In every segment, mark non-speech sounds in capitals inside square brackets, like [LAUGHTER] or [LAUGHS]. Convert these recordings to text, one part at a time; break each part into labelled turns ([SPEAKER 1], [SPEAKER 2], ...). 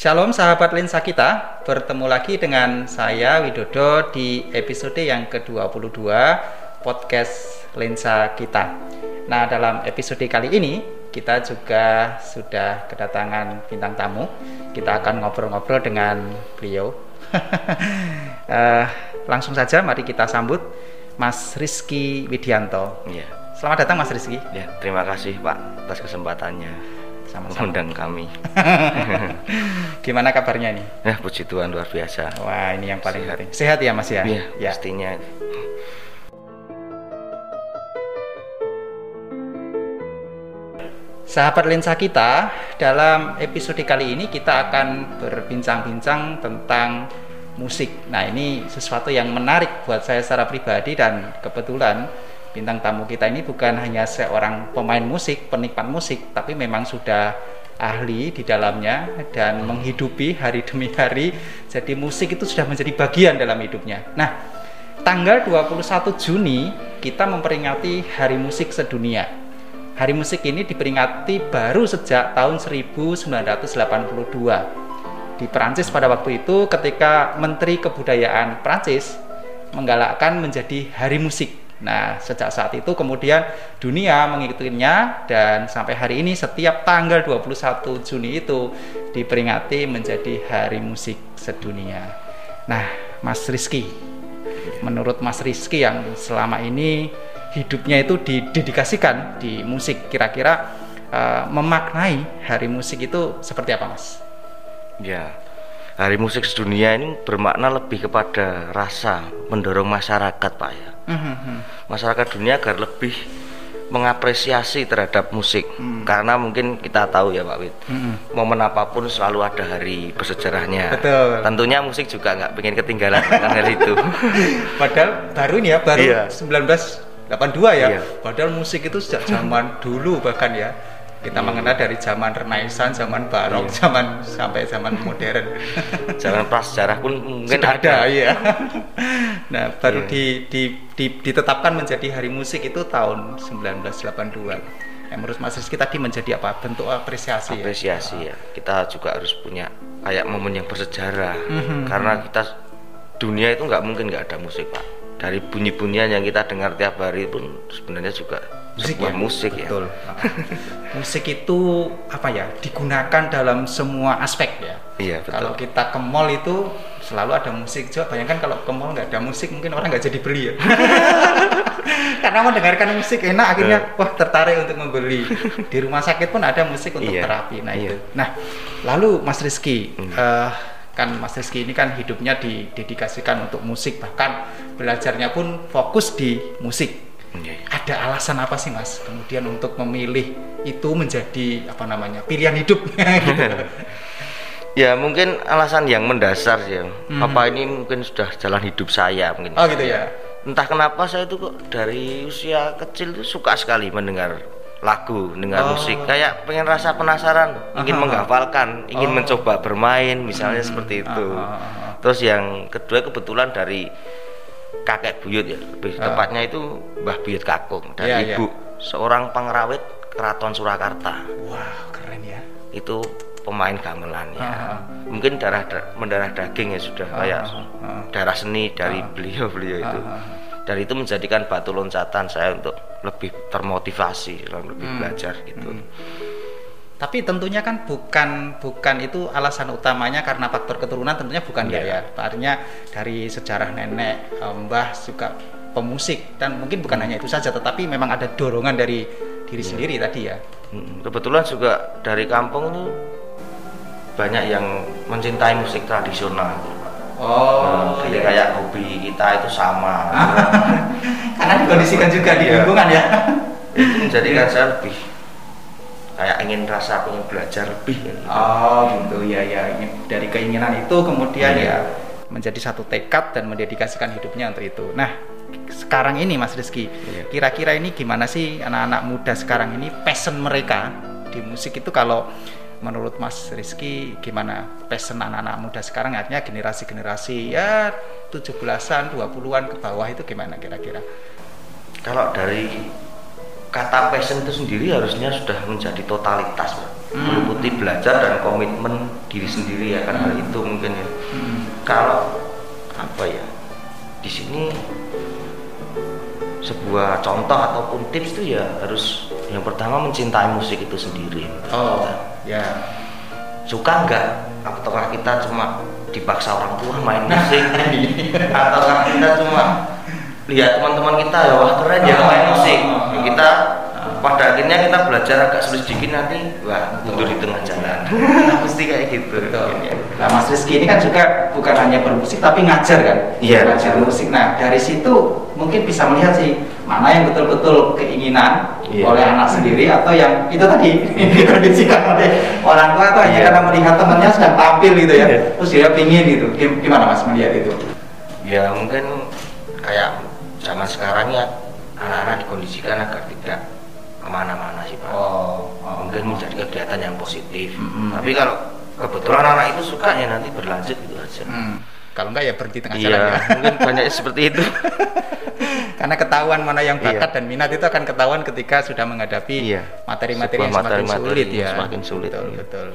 [SPEAKER 1] Shalom sahabat lensa kita, bertemu lagi dengan saya Widodo di episode yang ke-22 podcast lensa kita. Nah, dalam episode kali ini kita juga sudah kedatangan bintang tamu. Kita akan ngobrol-ngobrol dengan beliau. uh, [LAUGHS] langsung saja mari kita sambut Mas Rizky Widianto.
[SPEAKER 2] Iya.
[SPEAKER 1] Selamat datang Mas Rizky.
[SPEAKER 2] Ya, terima kasih Pak atas kesempatannya
[SPEAKER 1] sama-sama
[SPEAKER 2] undang kami. [LAUGHS]
[SPEAKER 1] Gimana kabarnya nih?
[SPEAKER 2] Ya, puji Tuhan luar biasa.
[SPEAKER 1] Wah, ini yang paling penting. Sehat ya Mas ya?
[SPEAKER 2] Iya, ya. pastinya.
[SPEAKER 1] Sahabat lensa kita, dalam episode kali ini kita akan berbincang-bincang tentang musik. Nah, ini sesuatu yang menarik buat saya secara pribadi dan kebetulan bintang tamu kita ini bukan hanya seorang pemain musik, penikmat musik, tapi memang sudah ahli di dalamnya dan menghidupi hari demi hari. Jadi musik itu sudah menjadi bagian dalam hidupnya. Nah, tanggal 21 Juni kita memperingati Hari Musik Sedunia. Hari musik ini diperingati baru sejak tahun 1982 di Prancis pada waktu itu ketika Menteri Kebudayaan Prancis menggalakkan menjadi Hari Musik Nah, sejak saat itu kemudian dunia mengikutinya dan sampai hari ini setiap tanggal 21 Juni itu diperingati menjadi Hari Musik Sedunia. Nah, Mas Rizky, menurut Mas Rizky yang selama ini hidupnya itu didedikasikan di musik, kira-kira uh, memaknai Hari Musik itu seperti apa, Mas?
[SPEAKER 2] Ya, Hari Musik Sedunia ini bermakna lebih kepada rasa mendorong masyarakat, Pak ya mm-hmm. masyarakat dunia agar lebih mengapresiasi terhadap musik mm. karena mungkin kita tahu ya Pak Wid mm-hmm. momen apa pun selalu ada hari bersejarahnya
[SPEAKER 1] Betul.
[SPEAKER 2] tentunya musik juga nggak pengen ketinggalan dengan hal itu [LAUGHS]
[SPEAKER 1] padahal baru nih ya baru iya. 1982 ya iya. padahal musik itu sejak zaman dulu bahkan ya kita mengenal dari zaman Renaissance, zaman Barok, iya. zaman sampai zaman modern. [LAUGHS]
[SPEAKER 2] zaman prasejarah pun mungkin
[SPEAKER 1] Sudah ada, ya. [LAUGHS] nah, baru iya. di, di, di, ditetapkan menjadi Hari Musik itu tahun 1982. Yang menurut Mas Rizky tadi menjadi apa? Bentuk apresiasi.
[SPEAKER 2] Ya? Apresiasi ya. ya. Kita juga harus punya kayak momen yang bersejarah. -hmm. Karena kita dunia itu nggak mungkin nggak ada musik, Pak. Dari bunyi-bunyian yang kita dengar tiap hari pun sebenarnya juga musik ya?
[SPEAKER 1] musik ya. Betul. [LAUGHS] Musik itu apa ya? Digunakan dalam semua aspek ya?
[SPEAKER 2] Iya betul.
[SPEAKER 1] Kalau kita ke mall itu selalu ada musik. Coba bayangkan kalau ke mall nggak ada musik mungkin orang nggak jadi beli ya? [LAUGHS] Karena mendengarkan musik enak akhirnya uh. wah tertarik untuk membeli. Di rumah sakit pun ada musik untuk iya. terapi. Nah iya. itu. Nah lalu Mas Rizky hmm. uh, kan Mas Rizky ini kan hidupnya didedikasikan untuk musik. Bahkan belajarnya pun fokus di musik Okay. Ada alasan apa sih mas kemudian untuk memilih itu menjadi apa namanya pilihan hidup? [LAUGHS] gitu.
[SPEAKER 2] ya mungkin alasan yang mendasar sih. Ya. Hmm. Apa ini mungkin sudah jalan hidup saya mungkin.
[SPEAKER 1] Oh gitu ya.
[SPEAKER 2] Entah kenapa saya itu kok dari usia kecil itu suka sekali mendengar lagu, dengar oh. musik. Kayak pengen rasa penasaran, ingin Aha. menghafalkan, ingin oh. mencoba bermain, misalnya hmm. seperti itu. Aha. Terus yang kedua kebetulan dari kakek buyut ya lebih uh. tepatnya itu Mbah Buyut Kakung dan yeah, ibu yeah. seorang pengrawit keraton Surakarta
[SPEAKER 1] wow keren ya
[SPEAKER 2] itu pemain gamelan ya uh -huh. mungkin darah mendarah daging ya sudah uh -huh. kayak uh -huh. darah seni dari beliau-beliau uh -huh. itu dan itu menjadikan batu loncatan saya untuk lebih termotivasi lebih hmm. belajar gitu hmm
[SPEAKER 1] tapi tentunya kan bukan bukan itu alasan utamanya karena faktor keturunan tentunya bukan yeah. ya ya artinya dari sejarah nenek eh, mbah juga pemusik dan mungkin bukan hmm. hanya itu saja tetapi memang ada dorongan dari diri yeah. sendiri tadi ya
[SPEAKER 2] hmm, kebetulan juga dari kampung itu banyak yang mencintai musik tradisional
[SPEAKER 1] Oh,
[SPEAKER 2] nah, jadi iya. kayak hobi kita itu sama. [LAUGHS]
[SPEAKER 1] Karena dikondisikan juga di iya. lingkungan ya.
[SPEAKER 2] Itu menjadikan saya lebih kayak ingin rasa pengen belajar lebih
[SPEAKER 1] gitu. oh gitu ya ya dari keinginan itu kemudian hmm. ya menjadi satu tekad dan mendedikasikan hidupnya untuk itu nah sekarang ini Mas Rizky iya. kira-kira ini gimana sih anak-anak muda sekarang ini passion mereka di musik itu kalau menurut Mas Rizky gimana passion anak-anak muda sekarang artinya generasi-generasi ya 17-an, 20-an ke bawah itu gimana kira-kira?
[SPEAKER 2] Kalau dari kata passion itu sendiri harusnya sudah menjadi totalitas hmm. meliputi belajar dan komitmen diri sendiri ya kan hal itu mungkin ya.
[SPEAKER 1] Hmm.
[SPEAKER 2] kalau apa ya di sini sebuah contoh ataupun tips itu ya harus yang pertama mencintai musik itu sendiri.
[SPEAKER 1] Oh, ya.
[SPEAKER 2] suka nggak? Ataukah kita cuma dipaksa orang tua main musik? [LAUGHS] ataukah kita cuma lihat teman-teman kita ya wah keren ya main musik. Kita pada akhirnya kita belajar agak sulit sedikit nanti wah mundur di tengah jalan [LAUGHS] mesti kayak gitu
[SPEAKER 1] Betul.
[SPEAKER 2] Ya.
[SPEAKER 1] Nah, Mas Rizky ini kan juga bukan hanya bermusik tapi ngajar kan?
[SPEAKER 2] Iya.
[SPEAKER 1] Ngajar musik. Nah, dari situ mungkin bisa melihat sih mana yang betul-betul keinginan
[SPEAKER 2] Iya.
[SPEAKER 1] oleh anak sendiri atau yang itu tadi [LAUGHS] dikondisikan oleh orang tua atau hanya
[SPEAKER 2] Iya.
[SPEAKER 1] karena melihat temannya sedang tampil gitu ya.
[SPEAKER 2] Iya.
[SPEAKER 1] Terus dia pingin gitu. Gim- Gimana Mas melihat itu?
[SPEAKER 2] ya mungkin kayak zaman sekarang ya anak-anak dikondisikan agar tidak ke mana-mana sih pak
[SPEAKER 1] Oh,
[SPEAKER 2] mungkin menjadi kegiatan yang positif
[SPEAKER 1] Mm-mm.
[SPEAKER 2] tapi kalau kebetulan anak itu suka ya nanti berlanjut gitu aja
[SPEAKER 1] Hmm. Kalau enggak ya berhenti tengah jalan
[SPEAKER 2] iya
[SPEAKER 1] ya.
[SPEAKER 2] mungkin banyak seperti itu [LAUGHS]
[SPEAKER 1] Karena ketahuan mana yang bakat
[SPEAKER 2] Iya.
[SPEAKER 1] dan minat itu akan ketahuan ketika sudah menghadapi
[SPEAKER 2] Iya.
[SPEAKER 1] materi-materi yang semakin
[SPEAKER 2] materi-materi
[SPEAKER 1] sulit ya.
[SPEAKER 2] semakin sulit,
[SPEAKER 1] Betul,
[SPEAKER 2] iya.
[SPEAKER 1] betul.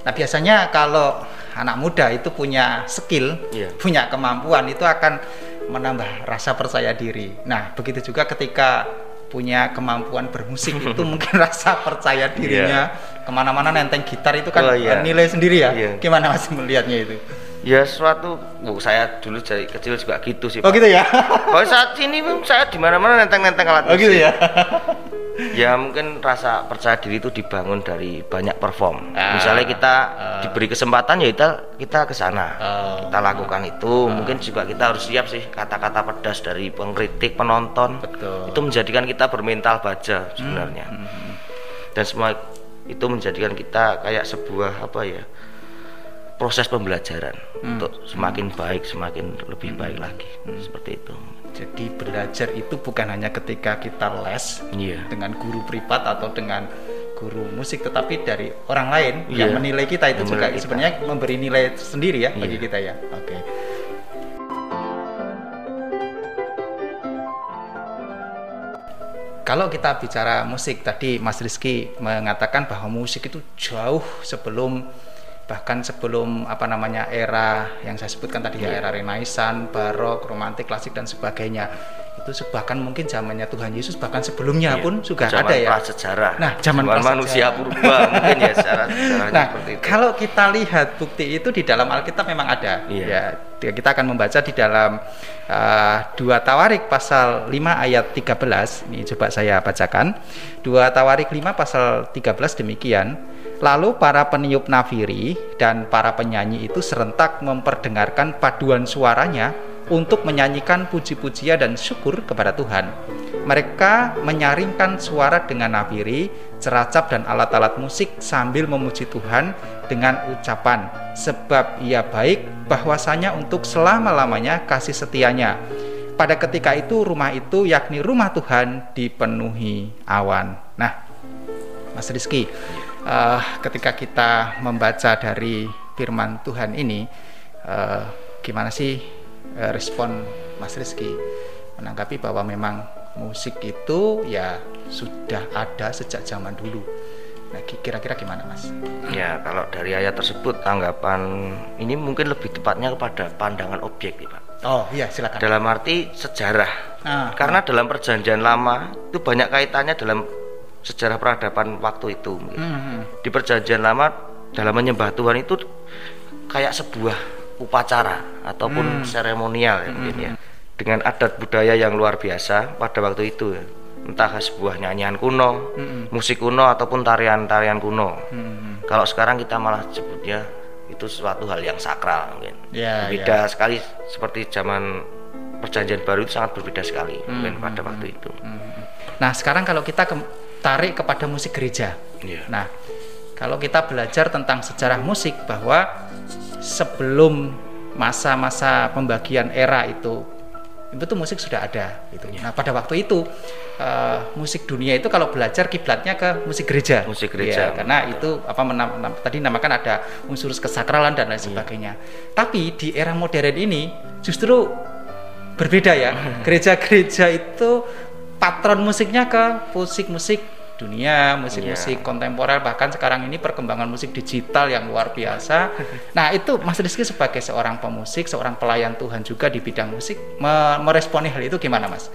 [SPEAKER 1] Nah, biasanya kalau anak muda itu punya skill,
[SPEAKER 2] Iya.
[SPEAKER 1] punya kemampuan itu akan menambah rasa percaya diri. Nah, begitu juga ketika punya kemampuan bermusik [LAUGHS] itu mungkin rasa percaya dirinya ke mana-mana nenteng gitar itu kan
[SPEAKER 2] Oh, iya.
[SPEAKER 1] eh, nilai sendiri ya.
[SPEAKER 2] Iya.
[SPEAKER 1] Gimana mas melihatnya itu?
[SPEAKER 2] ya suatu bu saya dulu dari kecil juga gitu sih
[SPEAKER 1] Oh
[SPEAKER 2] Pak.
[SPEAKER 1] gitu ya?
[SPEAKER 2] kalau saat ini saya di mana-mana nenteng-nenteng alat
[SPEAKER 1] Oh gitu
[SPEAKER 2] musik.
[SPEAKER 1] ya? [LAUGHS]
[SPEAKER 2] ya mungkin rasa percaya diri itu dibangun dari banyak perform
[SPEAKER 1] Ah.
[SPEAKER 2] misalnya kita
[SPEAKER 1] Ah.
[SPEAKER 2] diberi kesempatan ya kita kita ke sana
[SPEAKER 1] Oh.
[SPEAKER 2] kita lakukan itu mungkin juga kita harus siap sih kata-kata pedas dari pengkritik penonton
[SPEAKER 1] Betul.
[SPEAKER 2] itu menjadikan kita bermental baja sebenarnya
[SPEAKER 1] Hmm.
[SPEAKER 2] dan semua itu menjadikan kita kayak sebuah apa ya proses pembelajaran
[SPEAKER 1] Hmm.
[SPEAKER 2] untuk semakin baik semakin lebih baik lagi seperti itu
[SPEAKER 1] Jadi belajar itu bukan hanya ketika kita les
[SPEAKER 2] iya
[SPEAKER 1] dengan guru privat atau dengan guru musik, tetapi dari orang lain yang
[SPEAKER 2] Iya.
[SPEAKER 1] menilai kita itu
[SPEAKER 2] Yang
[SPEAKER 1] juga
[SPEAKER 2] menilai kita.
[SPEAKER 1] sebenarnya memberi nilai sendiri ya bagi
[SPEAKER 2] Iya.
[SPEAKER 1] kita ya. Oke. Kalau kita bicara musik tadi Mas Rizky mengatakan bahwa musik itu jauh sebelum bahkan sebelum apa namanya era yang saya sebutkan tadi ya
[SPEAKER 2] Iya.
[SPEAKER 1] era Renaissance, Barok, Romantik, Klasik dan sebagainya. Itu bahkan mungkin zamannya Tuhan Yesus bahkan sebelumnya
[SPEAKER 2] Iya.
[SPEAKER 1] pun juga
[SPEAKER 2] Zaman
[SPEAKER 1] ada ya.
[SPEAKER 2] prasejarah
[SPEAKER 1] Nah, zaman prasejarah.
[SPEAKER 2] manusia purba mungkin ya secara [LAUGHS] sejarahnya
[SPEAKER 1] Nah,
[SPEAKER 2] seperti itu
[SPEAKER 1] kalau kita lihat bukti itu di dalam Alkitab memang ada.
[SPEAKER 2] Iya.
[SPEAKER 1] Ya, kita akan membaca di dalam uh, dua Tawarik pasal 5 ayat 13. Ini coba saya bacakan. Dua Tawarik 5 pasal 13 demikian. Lalu para peniup nafiri dan para penyanyi itu serentak memperdengarkan paduan suaranya untuk menyanyikan puji-pujian dan syukur kepada Tuhan. Mereka menyaringkan suara dengan nafiri, ceracap dan alat-alat musik sambil memuji Tuhan dengan ucapan sebab ia baik bahwasanya untuk selama-lamanya kasih setianya. Pada ketika itu rumah itu yakni rumah Tuhan dipenuhi awan. Nah, Mas Rizky, eh, ketika kita membaca dari firman Tuhan ini, eh, gimana sih eh, respon Mas Rizky menanggapi bahwa memang musik itu ya sudah ada sejak zaman dulu. Nah, ki- kira-kira gimana, Mas?
[SPEAKER 2] ya kalau dari ayat tersebut tanggapan ini mungkin lebih tepatnya kepada pandangan objek nih pak
[SPEAKER 1] Oh, iya, silakan.
[SPEAKER 2] dalam arti sejarah
[SPEAKER 1] Ah,
[SPEAKER 2] karena dalam perjanjian lama itu banyak kaitannya dalam sejarah peradaban waktu itu mungkin.
[SPEAKER 1] Hmm, hmm.
[SPEAKER 2] di perjanjian lama dalam menyembah Tuhan itu kayak sebuah upacara ataupun
[SPEAKER 1] Hmm.
[SPEAKER 2] seremonial ya mungkin ya dengan adat budaya yang luar biasa pada waktu itu ya. entah sebuah nyanyian kuno
[SPEAKER 1] Mm-mm.
[SPEAKER 2] musik kuno ataupun tarian-tarian kuno
[SPEAKER 1] Hmm, hmm.
[SPEAKER 2] kalau sekarang kita malah sebutnya itu suatu hal yang sakral mungkin
[SPEAKER 1] Ya,
[SPEAKER 2] berbeda sekali seperti zaman perjanjian baru itu sangat berbeda sekali mungkin
[SPEAKER 1] Hmm,
[SPEAKER 2] pada waktu itu
[SPEAKER 1] Hmm. Nah, sekarang kalau kita ke- tarik kepada musik gereja.
[SPEAKER 2] Iya.
[SPEAKER 1] Nah, kalau kita belajar tentang sejarah musik bahwa sebelum masa-masa pembagian era itu itu tuh musik sudah ada gitu.
[SPEAKER 2] Iya.
[SPEAKER 1] Nah, pada waktu itu eh, musik dunia itu kalau belajar kiblatnya ke musik gereja.
[SPEAKER 2] Musik gereja,
[SPEAKER 1] Iya, karena
[SPEAKER 2] betul.
[SPEAKER 1] itu apa menam- nam- tadi namakan ada unsur kesakralan dan
[SPEAKER 2] Iya.
[SPEAKER 1] lain sebagainya. Tapi di era modern ini justru berbeda ya. [LAUGHS] Gereja-gereja itu patron musiknya ke musik-musik dunia, musik-musik
[SPEAKER 2] Iya.
[SPEAKER 1] kontemporer, bahkan sekarang ini perkembangan musik digital yang luar biasa. [LAUGHS] Nah, itu Mas Rizky sebagai seorang pemusik, seorang pelayan Tuhan juga di bidang musik, me- meresponi hal itu gimana, Mas?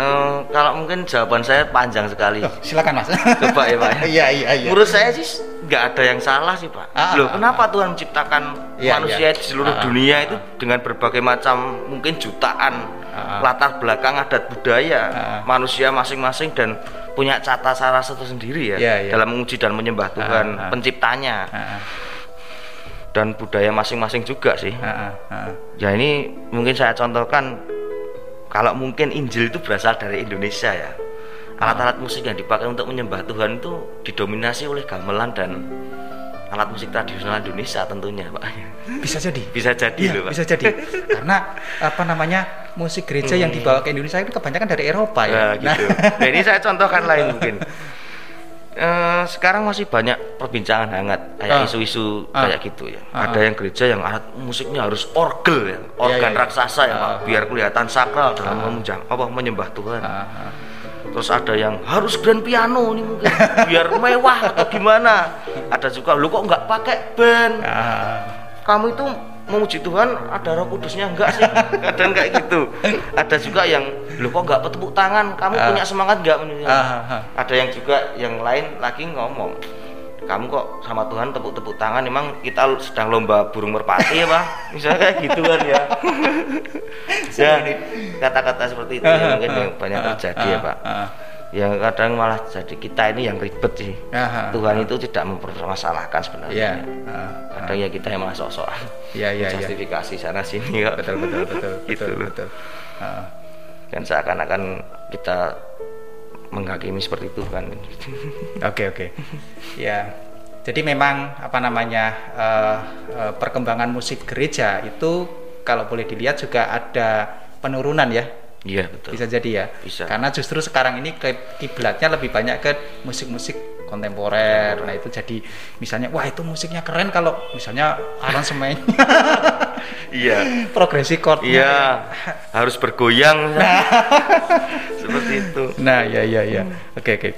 [SPEAKER 2] Eh, kalau mungkin jawaban saya panjang sekali.
[SPEAKER 1] Oh, silakan, Mas.
[SPEAKER 2] Coba ya Pak. ya. [LAUGHS]
[SPEAKER 1] Iya, iya, iya.
[SPEAKER 2] Menurut saya sih nggak ada yang salah sih Pak.
[SPEAKER 1] Ah,
[SPEAKER 2] Loh,
[SPEAKER 1] ah,
[SPEAKER 2] kenapa Tuhan menciptakan
[SPEAKER 1] Iya,
[SPEAKER 2] manusia
[SPEAKER 1] iya.
[SPEAKER 2] di seluruh
[SPEAKER 1] Ah, ah,
[SPEAKER 2] dunia
[SPEAKER 1] ah,
[SPEAKER 2] itu dengan berbagai macam mungkin jutaan
[SPEAKER 1] Ah, ah.
[SPEAKER 2] latar belakang adat budaya
[SPEAKER 1] Ah, ah.
[SPEAKER 2] manusia masing-masing dan punya cata cara tersendiri ya
[SPEAKER 1] Iya, iya.
[SPEAKER 2] dalam menguji dan menyembah Tuhan
[SPEAKER 1] ah.
[SPEAKER 2] penciptanya
[SPEAKER 1] Ah, ah,
[SPEAKER 2] dan budaya masing-masing juga sih.
[SPEAKER 1] ah, ah, ah.
[SPEAKER 2] Ya ini mungkin saya contohkan kalau mungkin Injil itu berasal dari Indonesia ya. Alat-alat musik yang dipakai untuk menyembah Tuhan itu didominasi oleh gamelan dan alat musik tradisional Indonesia tentunya, Pak.
[SPEAKER 1] Bisa jadi. [LAUGHS]
[SPEAKER 2] Bisa jadi
[SPEAKER 1] Iya,
[SPEAKER 2] loh, Pak.
[SPEAKER 1] bisa jadi. Karena apa namanya musik gereja yang dibawa ke Indonesia itu kebanyakan dari Eropa ya.
[SPEAKER 2] Nah, gitu. Nah, ini saya contohkan lain [LAUGHS] mungkin. Eh, sekarang masih banyak perbincangan hangat
[SPEAKER 1] Ah.
[SPEAKER 2] kayak isu-isu
[SPEAKER 1] Ah.
[SPEAKER 2] kayak gitu ya.
[SPEAKER 1] Ah,
[SPEAKER 2] Ada yang gereja yang alat musiknya harus orgel ya, organ
[SPEAKER 1] iya, iya.
[SPEAKER 2] raksasa ya, Pak,
[SPEAKER 1] Ah.
[SPEAKER 2] biar kelihatan sakral dalam
[SPEAKER 1] Ah.
[SPEAKER 2] memunjang- apa menyembah Tuhan.
[SPEAKER 1] Ah, ah.
[SPEAKER 2] Terus ada yang harus grand piano nih mungkin biar mewah atau gimana. Ada juga lu kok nggak pakai band.
[SPEAKER 1] Ah,
[SPEAKER 2] Kamu itu memuji Tuhan ada Roh Kudusnya enggak sih? [LAUGHS] Kadang kayak gitu. Ada juga yang lu kok nggak tepuk tangan. Kamu
[SPEAKER 1] Ah.
[SPEAKER 2] punya semangat nggak menuju?
[SPEAKER 1] Ah, ah, ah.
[SPEAKER 2] Ada yang juga yang lain lagi ngomong kamu kok sama Tuhan tepuk-tepuk tangan emang kita sedang lomba burung merpati ya bang [LAUGHS] misalnya kayak gitu kan ya ya kata-kata seperti itu ya, mungkin yang banyak terjadi ya pak Yang kadang malah jadi kita ini yang ribet sih
[SPEAKER 1] ah, ah.
[SPEAKER 2] Tuhan itu tidak mempermasalahkan sebenarnya.
[SPEAKER 1] Ah,
[SPEAKER 2] kadang ya kita yang malah sok-sokan
[SPEAKER 1] iya, iya.
[SPEAKER 2] justifikasi sana sini kok
[SPEAKER 1] Betul, betul, betul, [LAUGHS]
[SPEAKER 2] Gitu
[SPEAKER 1] betul, betul.
[SPEAKER 2] Dan seakan-akan kita menghakimi seperti itu kan
[SPEAKER 1] Oke oke. Ya. Jadi memang apa namanya eh, eh, perkembangan musik gereja itu kalau boleh dilihat juga ada penurunan ya.
[SPEAKER 2] Iya betul
[SPEAKER 1] Bisa jadi ya.
[SPEAKER 2] Bisa.
[SPEAKER 1] Karena justru sekarang ini kiblatnya lebih banyak ke musik-musik kontemporer. Nah, itu jadi misalnya wah itu musiknya keren kalau misalnya aransemennya [LAUGHS]
[SPEAKER 2] iya
[SPEAKER 1] progresi chordnya.
[SPEAKER 2] Iya, harus bergoyang. [LAUGHS] Seperti itu.
[SPEAKER 1] Nah, ya ya ya. Oke oke.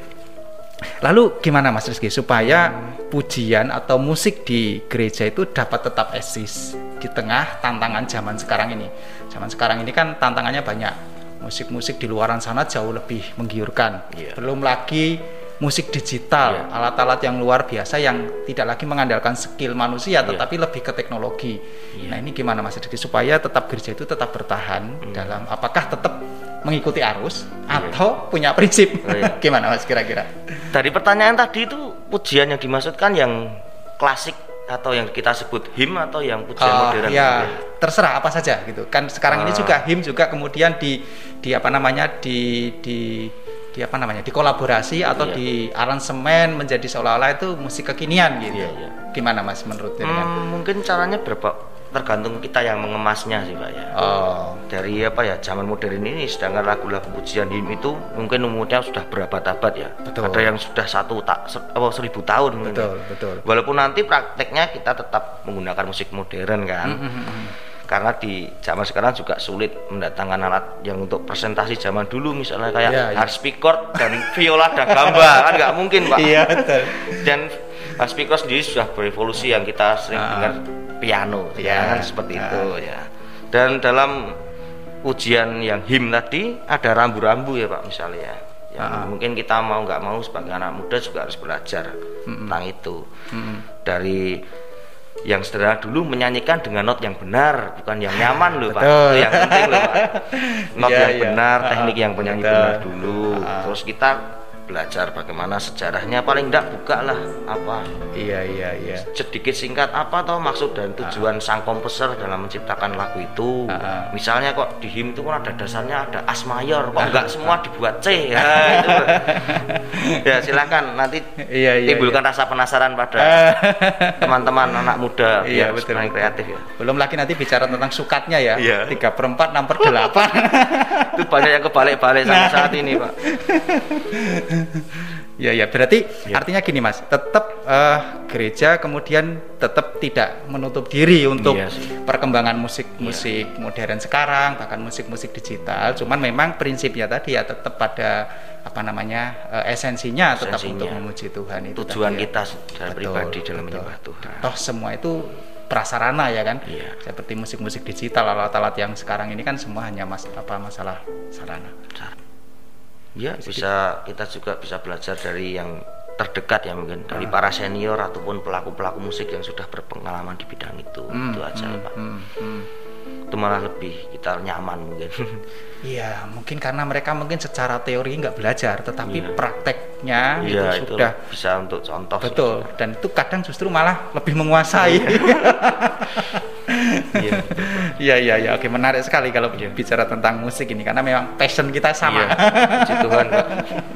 [SPEAKER 1] Lalu gimana Mas Rizky supaya pujian atau musik di gereja itu dapat tetap eksis di tengah tantangan zaman sekarang ini. Zaman sekarang ini kan tantangannya banyak. Musik-musik di luaran sana jauh lebih menggiurkan.
[SPEAKER 2] Iya.
[SPEAKER 1] Belum lagi musik digital,
[SPEAKER 2] Iya.
[SPEAKER 1] alat-alat yang luar biasa yang tidak lagi mengandalkan skill manusia
[SPEAKER 2] Iya.
[SPEAKER 1] tetapi lebih ke teknologi.
[SPEAKER 2] Iya.
[SPEAKER 1] Nah, ini gimana Mas Rizky supaya tetap gereja itu tetap bertahan
[SPEAKER 2] Hmm.
[SPEAKER 1] dalam apakah tetap mengikuti arus atau punya prinsip?
[SPEAKER 2] Oh, iya. [LAUGHS]
[SPEAKER 1] gimana Mas kira-kira?
[SPEAKER 2] Dari pertanyaan tadi itu pujian yang dimaksudkan yang klasik atau yang kita sebut him atau yang pujian
[SPEAKER 1] Oh,
[SPEAKER 2] modern?
[SPEAKER 1] ya terserah apa saja gitu kan sekarang ini
[SPEAKER 2] Ah.
[SPEAKER 1] juga him juga kemudian di di apa namanya di di di apa namanya dikolaborasi atau
[SPEAKER 2] Iya.
[SPEAKER 1] di aransemen menjadi seolah-olah itu musik kekinian gitu
[SPEAKER 2] Iya, iya.
[SPEAKER 1] gimana mas menurut jenengan?
[SPEAKER 2] Hmm, mungkin caranya berapa tergantung kita yang mengemasnya sih pak ya.
[SPEAKER 1] oh
[SPEAKER 2] Dari apa ya zaman modern ini, sedangkan lagu-lagu pujian him itu mungkin umurnya sudah berabad-abad ya.
[SPEAKER 1] Betul.
[SPEAKER 2] Ada yang sudah satu tak apa seribu tahun mungkin.
[SPEAKER 1] betul betul
[SPEAKER 2] Walaupun nanti prakteknya kita tetap menggunakan musik modern kan.
[SPEAKER 1] Mm-mm.
[SPEAKER 2] Karena di zaman sekarang juga sulit mendatangkan alat yang untuk presentasi zaman dulu misalnya kayak
[SPEAKER 1] Iya, iya.
[SPEAKER 2] harpsichord dan viola dan gamba [LAUGHS] kan nggak mungkin pak.
[SPEAKER 1] iya betul
[SPEAKER 2] Dan harpsichord sendiri sudah berevolusi yang kita sering
[SPEAKER 1] Ah.
[SPEAKER 2] dengar piano,
[SPEAKER 1] Iya.
[SPEAKER 2] kan seperti
[SPEAKER 1] Ah.
[SPEAKER 2] itu ya. Dan dalam ujian yang him tadi ada rambu-rambu ya pak misalnya ya.
[SPEAKER 1] Ah.
[SPEAKER 2] mungkin kita mau nggak mau sebagai anak muda juga harus belajar tentang itu
[SPEAKER 1] Mm-mm.
[SPEAKER 2] dari yang sederhana dulu menyanyikan dengan not yang benar bukan yang nyaman loh pak itu yang penting loh pak [LAUGHS] not
[SPEAKER 1] Iya,
[SPEAKER 2] yang
[SPEAKER 1] iya.
[SPEAKER 2] benar
[SPEAKER 1] Ah,
[SPEAKER 2] teknik yang penyanyi
[SPEAKER 1] betul.
[SPEAKER 2] benar dulu
[SPEAKER 1] Ah.
[SPEAKER 2] terus kita belajar bagaimana sejarahnya paling enggak buka lah apa?
[SPEAKER 1] Iya iya iya.
[SPEAKER 2] Sedikit singkat apa toh maksud dan tujuan sang komposer dalam menciptakan lagu itu?
[SPEAKER 1] Ah.
[SPEAKER 2] misalnya kok di him itu kan ada dasarnya ada as mayor kok enggak semua dibuat C? [LAUGHS] Ya, itu. ya silakan nanti
[SPEAKER 1] Iya, iya,
[SPEAKER 2] timbulkan rasa penasaran pada teman-teman anak muda [LAUGHS]
[SPEAKER 1] Iya,
[SPEAKER 2] yang
[SPEAKER 1] betul, betul.
[SPEAKER 2] kreatif ya.
[SPEAKER 1] Belum lagi nanti bicara tentang sukatnya ya.
[SPEAKER 2] Iya.
[SPEAKER 1] tiga per empat enam per delapan. [LAUGHS]
[SPEAKER 2] Itu banyak yang kebalik-balik sampai
[SPEAKER 1] Nah.
[SPEAKER 2] saat ini pak
[SPEAKER 1] Ya ya berarti
[SPEAKER 2] Ya.
[SPEAKER 1] artinya gini mas, tetap eh, gereja kemudian tetap tidak menutup diri untuk
[SPEAKER 2] sih.
[SPEAKER 1] perkembangan musik-musik modern sekarang bahkan musik-musik digital. Cuman memang prinsipnya tadi ya tetap pada apa namanya uh, esensinya, tetap
[SPEAKER 2] Esensinya.
[SPEAKER 1] untuk memuji Tuhan itu
[SPEAKER 2] tujuan
[SPEAKER 1] tadi ya.
[SPEAKER 2] kita secara
[SPEAKER 1] Betul,
[SPEAKER 2] pribadi dalam menyembah Tuhan
[SPEAKER 1] Toh semua itu prasarana ya kan,
[SPEAKER 2] Iya.
[SPEAKER 1] seperti musik-musik digital, alat-alat yang sekarang ini kan semua hanya mas apa masalah sarana.
[SPEAKER 2] Ya bisa kita juga bisa belajar dari yang terdekat ya mungkin dari para senior ataupun pelaku-pelaku musik yang sudah berpengalaman di bidang itu. Itu aja pak.
[SPEAKER 1] Hmm, hmm.
[SPEAKER 2] Itu malah lebih kita nyaman mungkin [LAUGHS]
[SPEAKER 1] Iya, mungkin karena mereka mungkin secara teori nggak belajar, tetapi
[SPEAKER 2] Iya.
[SPEAKER 1] prakteknya
[SPEAKER 2] iya
[SPEAKER 1] itu
[SPEAKER 2] itu
[SPEAKER 1] sudah
[SPEAKER 2] bisa untuk contoh sih.
[SPEAKER 1] betul. Dan itu kadang justru malah lebih menguasai.
[SPEAKER 2] iya [LAUGHS]
[SPEAKER 1] Iya, iya, iya. Oke, menarik sekali kalau bicara tentang musik ini karena memang passion kita sama.
[SPEAKER 2] puji Tuhan pak [LAUGHS]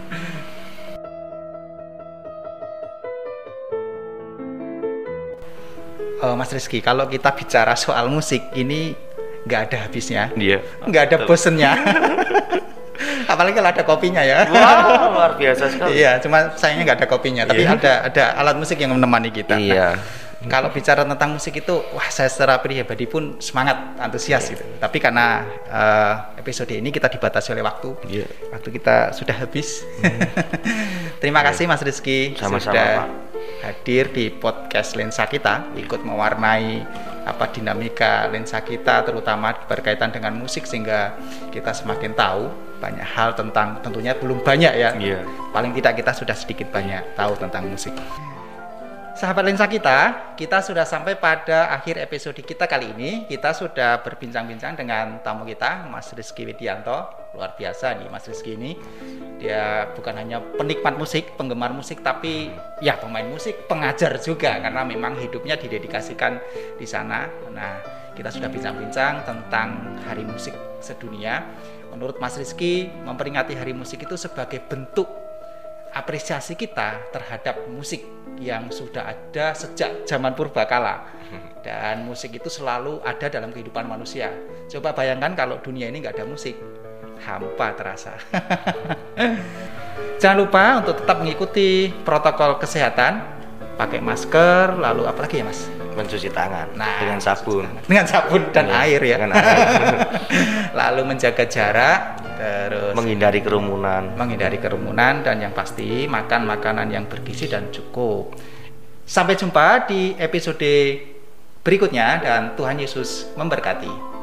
[SPEAKER 1] Mas Rizky, kalau kita bicara soal musik ini nggak ada habisnya,
[SPEAKER 2] iya
[SPEAKER 1] nggak ada bosennya. [LAUGHS] Apalagi kalau ada kopinya ya.
[SPEAKER 2] wah luar biasa sekali
[SPEAKER 1] Iya, cuma sayangnya nggak ada kopinya, tapi
[SPEAKER 2] Iya.
[SPEAKER 1] ada ada alat musik yang menemani kita. Nah,
[SPEAKER 2] iya
[SPEAKER 1] kalau bicara tentang musik itu, wah saya secara pribadi pun semangat, antusias gitu. Tapi karena eh, episode ini kita dibatasi oleh waktu,
[SPEAKER 2] Iya.
[SPEAKER 1] waktu kita sudah habis. [LAUGHS] Terima kasih Mas Rizky
[SPEAKER 2] Sama-sama,
[SPEAKER 1] sudah
[SPEAKER 2] Pak.
[SPEAKER 1] Hadir di podcast Lensa kita, ikut mewarnai apa dinamika lensa kita, terutama berkaitan dengan musik sehingga kita semakin tahu banyak hal tentang tentunya belum banyak ya.
[SPEAKER 2] Iya.
[SPEAKER 1] Paling tidak kita sudah sedikit banyak tahu tentang musik. Sahabat lensa kita, kita sudah sampai pada akhir episode kita kali ini. Kita sudah berbincang-bincang dengan tamu kita, Mas Rizky Widianto. Luar biasa nih Mas Rizky ini. Dia bukan hanya penikmat musik, penggemar musik, tapi ya pemain musik, pengajar juga karena memang hidupnya didedikasikan di sana. Nah, kita sudah bincang-bincang tentang Hari Musik Sedunia. Menurut Mas Rizky, memperingati Hari Musik itu sebagai bentuk apresiasi kita terhadap musik yang sudah ada sejak zaman purbakala dan musik itu selalu ada dalam kehidupan manusia. Coba bayangkan kalau dunia ini nggak ada musik, hampa terasa. [LAUGHS] Jangan lupa untuk tetap mengikuti protokol kesehatan, pakai masker, lalu apa lagi ya mas?
[SPEAKER 2] mencuci tangan
[SPEAKER 1] Nah,
[SPEAKER 2] dengan sabun [LAUGHS]
[SPEAKER 1] Dengan sabun dan
[SPEAKER 2] Iya,
[SPEAKER 1] air ya.
[SPEAKER 2] dengan [LAUGHS] air.
[SPEAKER 1] lalu menjaga jarak, terus
[SPEAKER 2] menghindari kerumunan
[SPEAKER 1] menghindari kerumunan dan yang pasti makan makanan yang bergizi dan cukup. Sampai jumpa di episode berikutnya dan Tuhan Yesus memberkati.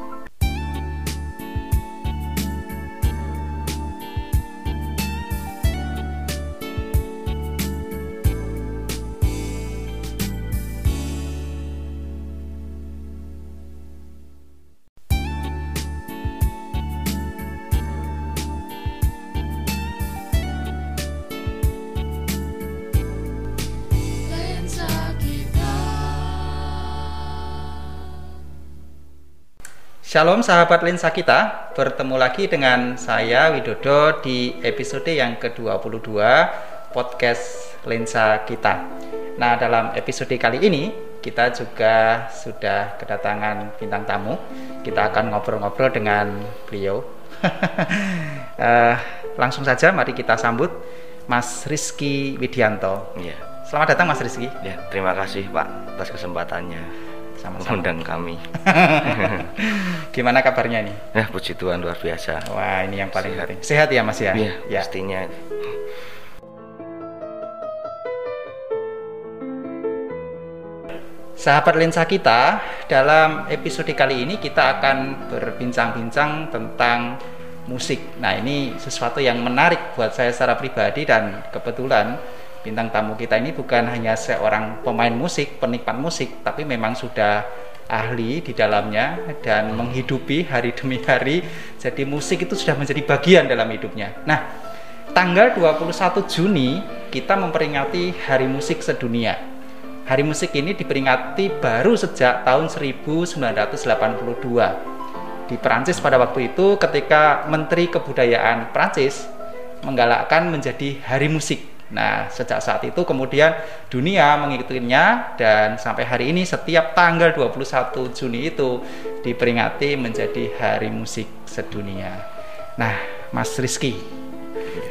[SPEAKER 1] Shalom sahabat lensa kita, bertemu lagi dengan saya Widodo di episode yang ke-22 podcast lensa kita. Nah, dalam episode kali ini kita juga sudah kedatangan bintang tamu. Kita akan ngobrol-ngobrol dengan beliau. [LAUGHS] Eh, langsung saja mari kita sambut Mas Rizky Widianto.
[SPEAKER 2] ya
[SPEAKER 1] Selamat datang Mas Rizky.
[SPEAKER 2] ya terima kasih pak atas kesempatannya
[SPEAKER 1] Sama-sama.
[SPEAKER 2] mengundang kami [LAUGHS]
[SPEAKER 1] Gimana kabarnya nih?
[SPEAKER 2] ya puji Tuhan luar biasa
[SPEAKER 1] Wah, ini yang paling
[SPEAKER 2] Sehat.
[SPEAKER 1] penting. Sehat ya Mas ya?
[SPEAKER 2] ya,
[SPEAKER 1] Ya.
[SPEAKER 2] pastinya
[SPEAKER 1] Sahabat lensa kita, dalam episode kali ini kita akan berbincang-bincang tentang musik. Nah, ini sesuatu yang menarik buat saya secara pribadi dan kebetulan bintang tamu kita ini bukan hanya seorang pemain musik, penikmat musik, tapi memang sudah ahli di dalamnya dan menghidupi hari demi hari. Jadi musik itu sudah menjadi bagian dalam hidupnya. Nah, tanggal 21 Juni kita memperingati Hari Musik Sedunia. Hari musik ini diperingati baru sejak tahun 1982 di Perancis pada waktu itu ketika Menteri Kebudayaan Perancis menggalakkan menjadi Hari Musik. Nah, sejak saat itu kemudian dunia mengikutinya dan sampai hari ini setiap tanggal 21 Juni itu diperingati menjadi Hari Musik Sedunia. Nah, Mas Rizky,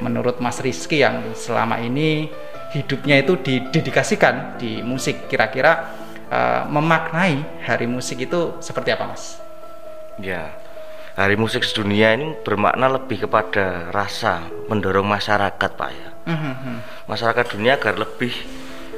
[SPEAKER 1] menurut Mas Rizky yang selama ini hidupnya itu didedikasikan di musik kira-kira uh, memaknai hari musik itu seperti apa mas?
[SPEAKER 2] ya Hari Musik Sedunia ini bermakna lebih kepada rasa mendorong masyarakat, Pak ya. Masyarakat dunia agar lebih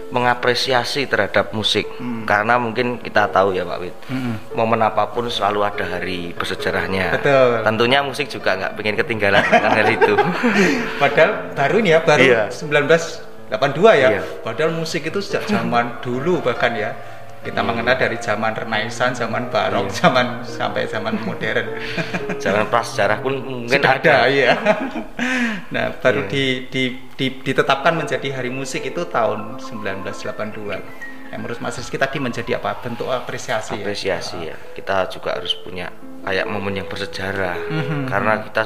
[SPEAKER 2] mengapresiasi terhadap musik karena mungkin kita tahu ya Pak Wid
[SPEAKER 1] Mhm.
[SPEAKER 2] momen apa pun selalu ada hari bersejarahnya
[SPEAKER 1] Betul.
[SPEAKER 2] tentunya musik juga nggak pengen ketinggalan dengan hal itu [LAUGHS]
[SPEAKER 1] Padahal baru ini ya, baru
[SPEAKER 2] Iya.
[SPEAKER 1] 1982 ya.
[SPEAKER 2] Iya.
[SPEAKER 1] Padahal musik itu sejak zaman dulu bahkan ya. Kita mengenal dari zaman Renaissance, zaman Barok,
[SPEAKER 2] Iya.
[SPEAKER 1] zaman sampai zaman modern. [LAUGHS]
[SPEAKER 2] Jangan prasejarah pun mungkin
[SPEAKER 1] Sudah ada, ya. [LAUGHS] nah, baru
[SPEAKER 2] Iya.
[SPEAKER 1] di, di, di- ditetapkan menjadi Hari Musik itu tahun 1982. Yang menurut Mas Rizky tadi menjadi apa? Bentuk apresiasi. ya?
[SPEAKER 2] apresiasi ya kita juga harus punya kayak momen yang bersejarah
[SPEAKER 1] Mhm.
[SPEAKER 2] karena kita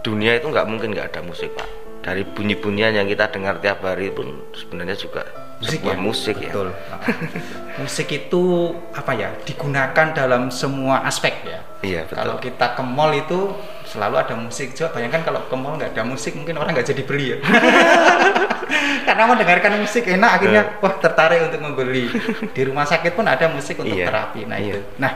[SPEAKER 2] dunia itu nggak mungkin nggak ada musik pak dari bunyi-bunyian yang kita dengar tiap hari pun sebenarnya juga sebuah
[SPEAKER 1] ya?
[SPEAKER 2] musik ya
[SPEAKER 1] Betul. [LAUGHS] musik itu apa ya? Digunakan dalam semua aspek ya.
[SPEAKER 2] iya betul
[SPEAKER 1] Kalau kita ke mall itu selalu ada musik. Coba bayangkan kalau ke mall nggak ada musik mungkin orang nggak jadi beli ya. [LAUGHS] Karena mendengarkan musik enak akhirnya wah tertarik untuk membeli. Di rumah sakit pun ada musik untuk
[SPEAKER 2] Iya,
[SPEAKER 1] terapi. Nah
[SPEAKER 2] iya.
[SPEAKER 1] itu. Nah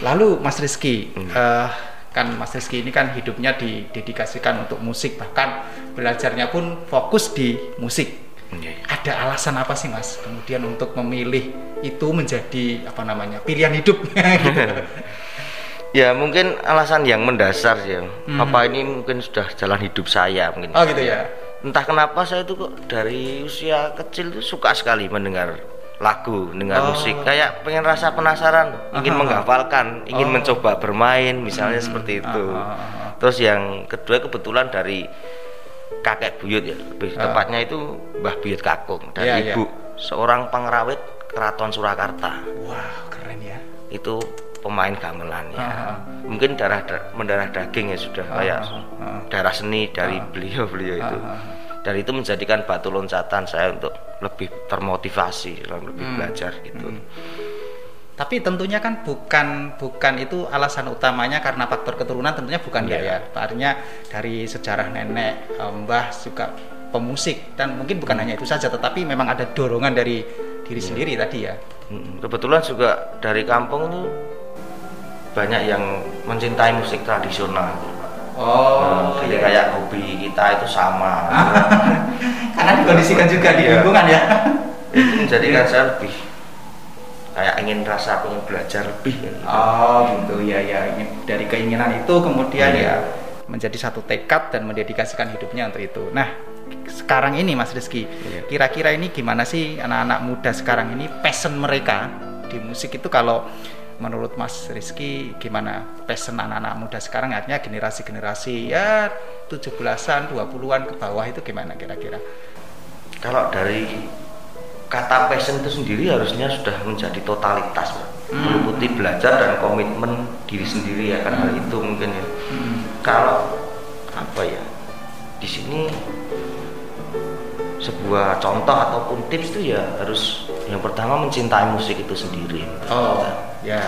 [SPEAKER 1] lalu Mas Rizky
[SPEAKER 2] Hmm.
[SPEAKER 1] eh, kan Mas Rizky ini kan hidupnya didedikasikan untuk musik bahkan belajarnya pun fokus di musik.
[SPEAKER 2] Iya.
[SPEAKER 1] Ada alasan apa sih Mas kemudian untuk memilih itu menjadi apa namanya pilihan hidup? gitu. [LAUGHS]
[SPEAKER 2] ya mungkin alasan yang mendasar sih ya.
[SPEAKER 1] Mhm.
[SPEAKER 2] apa ini mungkin sudah jalan hidup saya mungkin
[SPEAKER 1] Oh gitu ya.
[SPEAKER 2] entah kenapa saya tuh kok dari usia kecil tuh suka sekali mendengar lagu, dengar
[SPEAKER 1] Oh.
[SPEAKER 2] musik. Kayak pengen rasa penasaran, ingin
[SPEAKER 1] Aha.
[SPEAKER 2] menghafalkan, ingin
[SPEAKER 1] Oh.
[SPEAKER 2] mencoba bermain, misalnya
[SPEAKER 1] Hmm.
[SPEAKER 2] seperti itu.
[SPEAKER 1] Ah, ah, ah.
[SPEAKER 2] Terus yang kedua kebetulan dari kakek buyut ya, lebih
[SPEAKER 1] Ah.
[SPEAKER 2] tepatnya itu Mbah Buyut Kakung dan
[SPEAKER 1] iya.
[SPEAKER 2] ibu seorang pengrawit Keraton Surakarta.
[SPEAKER 1] Wow keren ya.
[SPEAKER 2] Itu pemain gamelan ya.
[SPEAKER 1] Ah, ah.
[SPEAKER 2] Mungkin darah da- mendarah daging ya sudah
[SPEAKER 1] Ah,
[SPEAKER 2] kayak
[SPEAKER 1] ah, ah.
[SPEAKER 2] darah seni dari beliau-beliau itu.
[SPEAKER 1] Ah, ah,
[SPEAKER 2] Dan itu menjadikan batu loncatan saya untuk lebih termotivasi lebih
[SPEAKER 1] Hmm.
[SPEAKER 2] belajar gitu.
[SPEAKER 1] Tapi tentunya kan bukan bukan itu alasan utamanya karena faktor keturunan tentunya bukan
[SPEAKER 2] Iya.
[SPEAKER 1] ya. Artinya dari sejarah nenek, eh, mbah juga pemusik dan mungkin bukan hanya itu saja tetapi memang ada dorongan dari diri
[SPEAKER 2] Iya.
[SPEAKER 1] sendiri tadi ya.
[SPEAKER 2] Mm, Kebetulan juga dari kampung itu banyak yang mencintai musik tradisional.
[SPEAKER 1] Oh,
[SPEAKER 2] Nah, jadi kayak hobi kita itu sama. [LAUGHS]
[SPEAKER 1] karena dikondisikan juga di
[SPEAKER 2] Iya.
[SPEAKER 1] lingkungan ya.
[SPEAKER 2] itu menjadikan saya lebih kayak ingin rasa ingin belajar lebih. ya.
[SPEAKER 1] Oh gitu ya ya dari keinginan itu kemudian
[SPEAKER 2] Iya.
[SPEAKER 1] ya menjadi satu tekad dan mendedikasikan hidupnya untuk itu. Nah sekarang ini Mas Rizky,
[SPEAKER 2] Iya.
[SPEAKER 1] kira-kira ini gimana sih anak-anak muda sekarang ini passion mereka di musik itu kalau menurut Mas Rizky gimana passion anak-anak muda sekarang artinya generasi-generasi ya 17-an, 20-an ke bawah itu gimana kira-kira?
[SPEAKER 2] Kalau dari kata passion itu sendiri harusnya sudah menjadi totalitas.
[SPEAKER 1] Hmm.
[SPEAKER 2] meliputi belajar dan komitmen diri sendiri ya kan hal itu mungkin ya.
[SPEAKER 1] Hmm.
[SPEAKER 2] Kalau apa ya di sini sebuah contoh ataupun tips itu ya harus yang pertama mencintai musik itu sendiri.
[SPEAKER 1] Oh ya.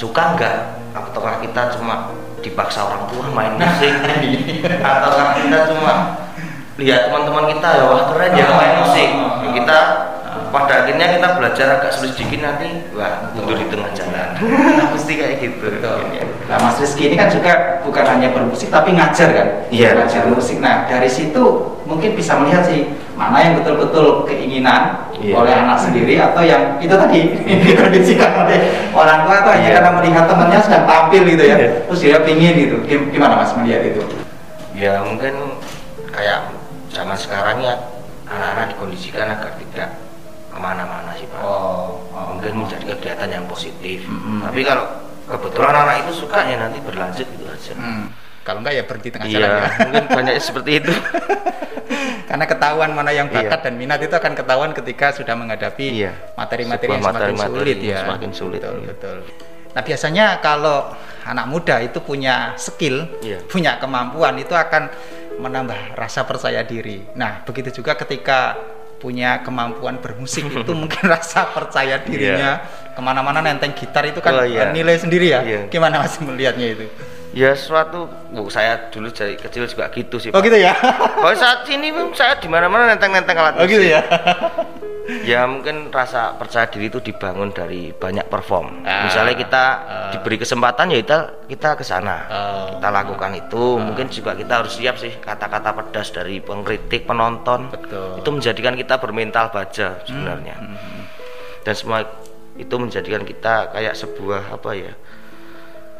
[SPEAKER 2] Suka nggak? Ataukah kita cuma dipaksa orang tua main musik? [LAUGHS] Ataukah kita cuma lihat teman-teman kita ya wah keren ya main musik? Pada akhirnya kita belajar agak sulit sedikit nanti wah mundur di tengah jalan. [LAUGHS] Mesti kayak gitu.
[SPEAKER 1] Betul. Nah, Mas Rizky ini kan juga bukan hanya bermusik tapi ngajar kan?
[SPEAKER 2] Iya.
[SPEAKER 1] Ngajar musik. Nah, dari situ mungkin bisa melihat sih mana yang betul-betul keinginan
[SPEAKER 2] Iya.
[SPEAKER 1] oleh anak sendiri atau yang itu tadi [LAUGHS] dikondisikan oleh orang tua atau hanya
[SPEAKER 2] Iya.
[SPEAKER 1] karena melihat temannya sedang tampil gitu ya.
[SPEAKER 2] Iya.
[SPEAKER 1] Terus dia pingin gitu. Gim- Gimana Mas melihat itu?
[SPEAKER 2] Ya mungkin kayak zaman sekarang ya anak-anak dikondisikan agar tidak ke mana-mana sih pak.
[SPEAKER 1] Oh, oh.
[SPEAKER 2] Mungkin menjadi kegiatan yang positif.
[SPEAKER 1] Mm-mm.
[SPEAKER 2] Tapi kalau kebetulan anak itu suka ya nanti berlanjut gitu aja.
[SPEAKER 1] Hmm. Kalau enggak ya berhenti tengah
[SPEAKER 2] Iya,
[SPEAKER 1] jalan ya. [LAUGHS]
[SPEAKER 2] mungkin banyak seperti itu. [LAUGHS]
[SPEAKER 1] Karena ketahuan mana yang bakat
[SPEAKER 2] Iya.
[SPEAKER 1] dan minat itu akan ketahuan ketika sudah menghadapi
[SPEAKER 2] Iya.
[SPEAKER 1] materi-materi
[SPEAKER 2] Sebuah
[SPEAKER 1] yang semakin
[SPEAKER 2] materi-materi
[SPEAKER 1] sulit ya.
[SPEAKER 2] semakin sulit,
[SPEAKER 1] Betul,
[SPEAKER 2] iya.
[SPEAKER 1] betul. Nah, biasanya kalau anak muda itu punya skill,
[SPEAKER 2] Iya.
[SPEAKER 1] punya kemampuan itu akan menambah rasa percaya diri. Nah, begitu juga ketika punya kemampuan bermusik [LAUGHS] itu mungkin rasa percaya dirinya ke mana-mana nenteng gitar itu kan
[SPEAKER 2] Oh, iya.
[SPEAKER 1] nilai sendiri ya.
[SPEAKER 2] Iya.
[SPEAKER 1] Gimana mas melihatnya itu?
[SPEAKER 2] Ya suatu bu saya dulu dari kecil juga gitu sih
[SPEAKER 1] Oh
[SPEAKER 2] Pak.
[SPEAKER 1] gitu ya.
[SPEAKER 2] kalau saat ini saya di mana mana nenteng nenteng alat
[SPEAKER 1] Oh gitu
[SPEAKER 2] musik.
[SPEAKER 1] ya.
[SPEAKER 2] ya mungkin rasa percaya diri itu dibangun dari banyak perform
[SPEAKER 1] Ah,
[SPEAKER 2] misalnya kita
[SPEAKER 1] ah.
[SPEAKER 2] diberi kesempatan ya kita kita ke sana
[SPEAKER 1] Oh.
[SPEAKER 2] kita lakukan itu mungkin juga kita harus siap sih kata-kata pedas dari pengkritik penonton
[SPEAKER 1] Betul.
[SPEAKER 2] itu menjadikan kita bermental baja sebenarnya dan semua itu menjadikan kita kayak sebuah apa ya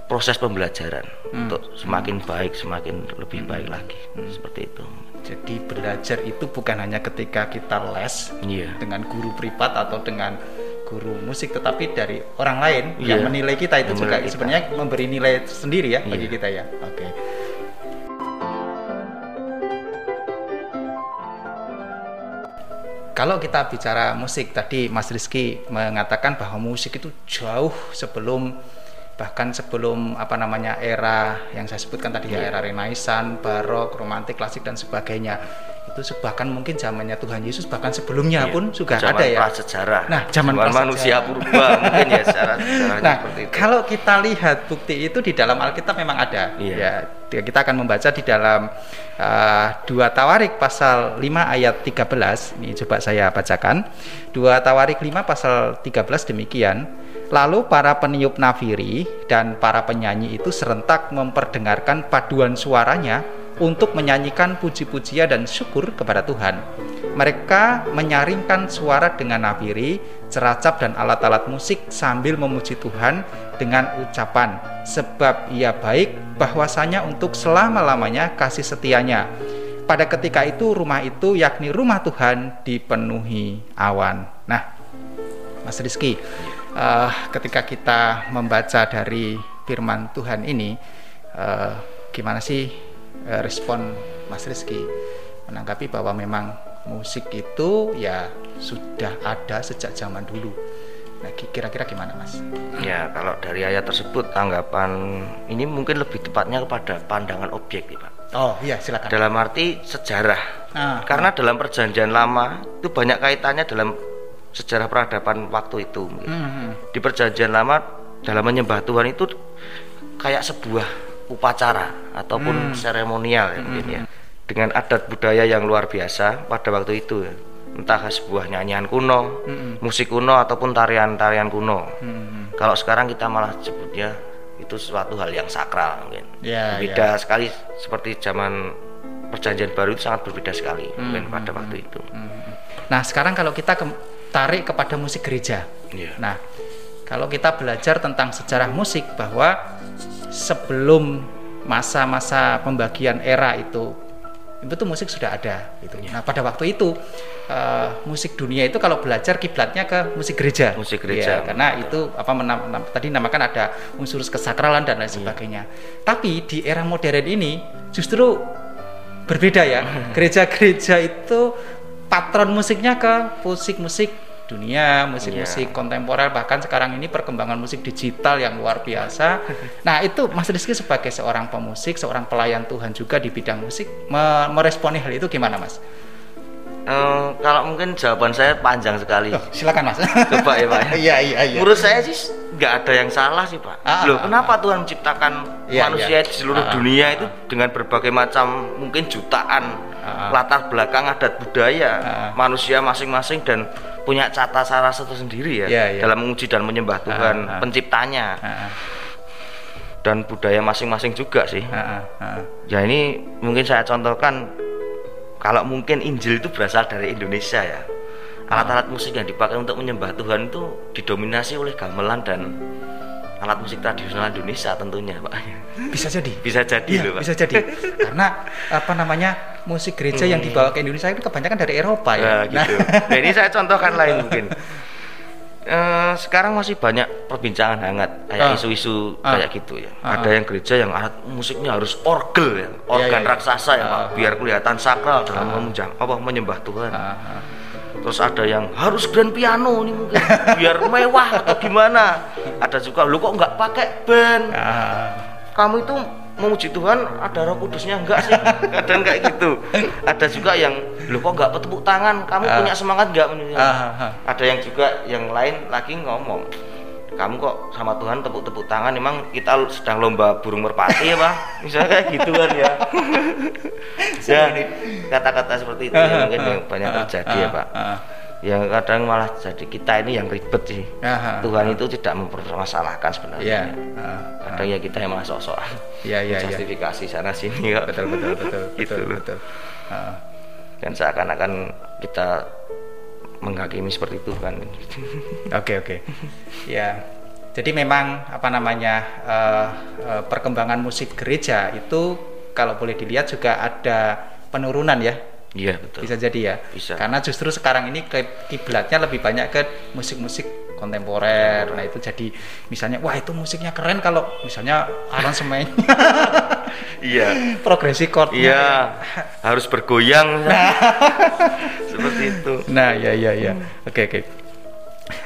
[SPEAKER 2] proses pembelajaran untuk semakin baik semakin lebih baik lagi seperti itu
[SPEAKER 1] Jadi belajar itu bukan hanya ketika kita les
[SPEAKER 2] iya
[SPEAKER 1] dengan guru privat atau dengan guru musik tetapi dari orang lain yang
[SPEAKER 2] Iya.
[SPEAKER 1] menilai kita itu
[SPEAKER 2] Yang
[SPEAKER 1] juga
[SPEAKER 2] menilai kita.
[SPEAKER 1] sebenarnya memberi nilai sendiri ya bagi
[SPEAKER 2] Iya.
[SPEAKER 1] kita ya. Oke. Kalau kita bicara musik tadi Mas Rizky mengatakan bahwa musik itu jauh sebelum bahkan sebelum apa namanya era yang saya sebutkan tadi ya era Renaissance, Barok, Romantik, Klasik dan sebagainya. Itu bahkan mungkin zamannya Tuhan Yesus bahkan sebelumnya
[SPEAKER 2] Iya.
[SPEAKER 1] pun
[SPEAKER 2] Zaman
[SPEAKER 1] ada ya.
[SPEAKER 2] prasejarah
[SPEAKER 1] Nah, zaman prasejarah.
[SPEAKER 2] manusia purba mungkin ya secara sejarahnya
[SPEAKER 1] Nah,
[SPEAKER 2] seperti itu
[SPEAKER 1] kalau kita lihat bukti itu di dalam Alkitab memang ada.
[SPEAKER 2] Iya.
[SPEAKER 1] Ya, kita akan membaca di dalam uh, dua Tawarik pasal 5 ayat 13. Ini coba saya bacakan. Dua Tawarik 5 pasal 13 demikian. Lalu para peniup nafiri dan para penyanyi itu serentak memperdengarkan paduan suaranya untuk menyanyikan puji-pujian dan syukur kepada Tuhan. Mereka menyaringkan suara dengan nafiri, ceracap dan alat-alat musik sambil memuji Tuhan dengan ucapan sebab ia baik bahwasanya untuk selama-lamanya kasih setianya. Pada ketika itu rumah itu yakni rumah Tuhan dipenuhi awan. Nah, Mas Rizky, eh, ketika kita membaca dari firman Tuhan ini, eh, gimana sih eh, respon Mas Rizky menanggapi bahwa memang musik itu ya sudah ada sejak zaman dulu. Nah, ki- kira-kira gimana, Mas?
[SPEAKER 2] ya kalau dari ayat tersebut tanggapan ini mungkin lebih tepatnya kepada pandangan objektif Pak
[SPEAKER 1] Oh, iya, silakan.
[SPEAKER 2] dalam arti sejarah
[SPEAKER 1] Ah,
[SPEAKER 2] karena dalam perjanjian lama itu banyak kaitannya dalam sejarah peradaban waktu itu mungkin.
[SPEAKER 1] Hmm, hmm.
[SPEAKER 2] di perjanjian lama dalam menyembah Tuhan itu kayak sebuah upacara ataupun seremonial ya mungkin ya. Dengan adat budaya yang luar biasa pada waktu itu ya. entah sebuah nyanyian kuno musik kuno ataupun tarian-tarian kuno.
[SPEAKER 1] Hmm,
[SPEAKER 2] kalau sekarang kita malah sebutnya itu suatu hal yang sakral mungkin.
[SPEAKER 1] Ya,
[SPEAKER 2] berbeda sekali seperti zaman perjanjian baru itu sangat berbeda sekali mungkin pada waktu itu.
[SPEAKER 1] Nah, sekarang kalau kita ke- tarik kepada musik gereja.
[SPEAKER 2] Iya.
[SPEAKER 1] Nah, kalau kita belajar tentang sejarah musik bahwa sebelum masa-masa pembagian era itu itu tuh musik sudah ada gitu.
[SPEAKER 2] Iya.
[SPEAKER 1] Nah, pada waktu itu eh, musik dunia itu kalau belajar kiblatnya ke musik gereja.
[SPEAKER 2] Musik gereja.
[SPEAKER 1] Iya, karena itu apa menam- nam- tadi namakan ada unsur kesakralan dan lain
[SPEAKER 2] Iya.
[SPEAKER 1] sebagainya. Tapi di era modern ini justru berbeda ya. [LAUGHS] Gereja-gereja itu patron musiknya ke musik-musik dunia, musik-musik
[SPEAKER 2] Iya.
[SPEAKER 1] kontemporer bahkan sekarang ini perkembangan musik digital yang luar biasa. [LAUGHS] Nah, itu Mas Rizky sebagai seorang pemusik, seorang pelayan Tuhan juga di bidang musik me- meresponi hal itu gimana, Mas?
[SPEAKER 2] Eh, kalau mungkin jawaban saya panjang sekali
[SPEAKER 1] Loh, silakan, Mas. [LAUGHS]
[SPEAKER 2] Coba ya Pak. ya. [LAUGHS]
[SPEAKER 1] Iya, iya, iya.
[SPEAKER 2] Menurut saya sih nggak ada yang salah sih Pak.
[SPEAKER 1] Ah,
[SPEAKER 2] Loh
[SPEAKER 1] ah,
[SPEAKER 2] kenapa Tuhan menciptakan
[SPEAKER 1] Iya,
[SPEAKER 2] manusia
[SPEAKER 1] iya.
[SPEAKER 2] di seluruh
[SPEAKER 1] Ah, ah,
[SPEAKER 2] dunia itu dengan berbagai macam mungkin jutaan
[SPEAKER 1] Ah, ah.
[SPEAKER 2] latar belakang adat budaya
[SPEAKER 1] Ah, ah.
[SPEAKER 2] manusia masing-masing dan punya cata cara tersendiri ya
[SPEAKER 1] Iya, iya.
[SPEAKER 2] dalam menguji dan menyembah Tuhan
[SPEAKER 1] Ah, ah.
[SPEAKER 2] penciptanya
[SPEAKER 1] Ah, ah,
[SPEAKER 2] dan budaya masing-masing juga sih.
[SPEAKER 1] ah, ah, ah.
[SPEAKER 2] Ya ini mungkin saya contohkan kalau mungkin Injil itu berasal dari Indonesia ya. Alat-alat musik yang dipakai untuk menyembah Tuhan itu didominasi oleh gamelan dan alat musik tradisional Indonesia tentunya, Pak.
[SPEAKER 1] Bisa jadi.
[SPEAKER 2] Bisa jadi
[SPEAKER 1] Iya,
[SPEAKER 2] loh, Pak.
[SPEAKER 1] bisa jadi. Karena apa namanya musik gereja yang dibawa ke Indonesia itu kebanyakan dari Eropa ya.
[SPEAKER 2] Nah, gitu. [LAUGHS] Nah, ini saya contohkan lain mungkin. Eh, sekarang masih banyak perbincangan hangat
[SPEAKER 1] Ah.
[SPEAKER 2] kayak isu-isu
[SPEAKER 1] Ah.
[SPEAKER 2] kayak gitu ya.
[SPEAKER 1] Ah,
[SPEAKER 2] Ada yang gereja yang alat musiknya harus orgel ya, organ
[SPEAKER 1] iya, iya.
[SPEAKER 2] raksasa ya, Pak,
[SPEAKER 1] Ah,
[SPEAKER 2] biar kelihatan sakral dalam memuja apa menyembah Tuhan.
[SPEAKER 1] Ah, ah.
[SPEAKER 2] Terus ada yang harus grand piano nih mungkin biar mewah atau gimana. Ada juga lu kok nggak pakai band?
[SPEAKER 1] Ah,
[SPEAKER 2] Kamu itu memuji Tuhan ada Roh Kudusnya enggak sih? [LAUGHS] Kadang kayak gitu. Ada juga yang lu kok nggak bertepuk tangan? Kamu
[SPEAKER 1] Ah.
[SPEAKER 2] punya semangat nggak menuju?
[SPEAKER 1] Ah, ah.
[SPEAKER 2] Ada yang juga yang lain lagi ngomong kamu kok sama Tuhan tepuk-tepuk tangan emang kita sedang lomba burung merpati ya Pak [LAUGHS] misalnya kayak gitu kan ya [LAUGHS] ya kata-kata seperti itu ya, mungkin yang banyak terjadi ya Pak Yang kadang malah jadi kita ini yang ribet sih
[SPEAKER 1] ah, ah.
[SPEAKER 2] Tuhan itu tidak mempermasalahkan sebenarnya
[SPEAKER 1] Iya. Ah,
[SPEAKER 2] kadang ya kita yang malah sok-sokan
[SPEAKER 1] Iya, iya, iya.
[SPEAKER 2] justifikasi sana sini kok
[SPEAKER 1] Betul, betul, betul, [LAUGHS]
[SPEAKER 2] Gitu
[SPEAKER 1] betul, betul.
[SPEAKER 2] Dan seakan-akan kita menghakimi seperti Tuhan
[SPEAKER 1] Oke oke. Ya. Jadi memang apa namanya eh, eh, perkembangan musik gereja itu kalau boleh dilihat juga ada penurunan ya.
[SPEAKER 2] Iya betul
[SPEAKER 1] Bisa jadi ya.
[SPEAKER 2] Bisa.
[SPEAKER 1] Karena justru sekarang ini kiblatnya lebih banyak ke musik-musik kontemporer. Nah, itu jadi misalnya wah itu musiknya keren kalau misalnya aransemennya [LAUGHS]
[SPEAKER 2] iya
[SPEAKER 1] progresi chordnya.
[SPEAKER 2] iya harus bergoyang [LAUGHS] seperti itu
[SPEAKER 1] Nah, ya ya ya. Oke oke.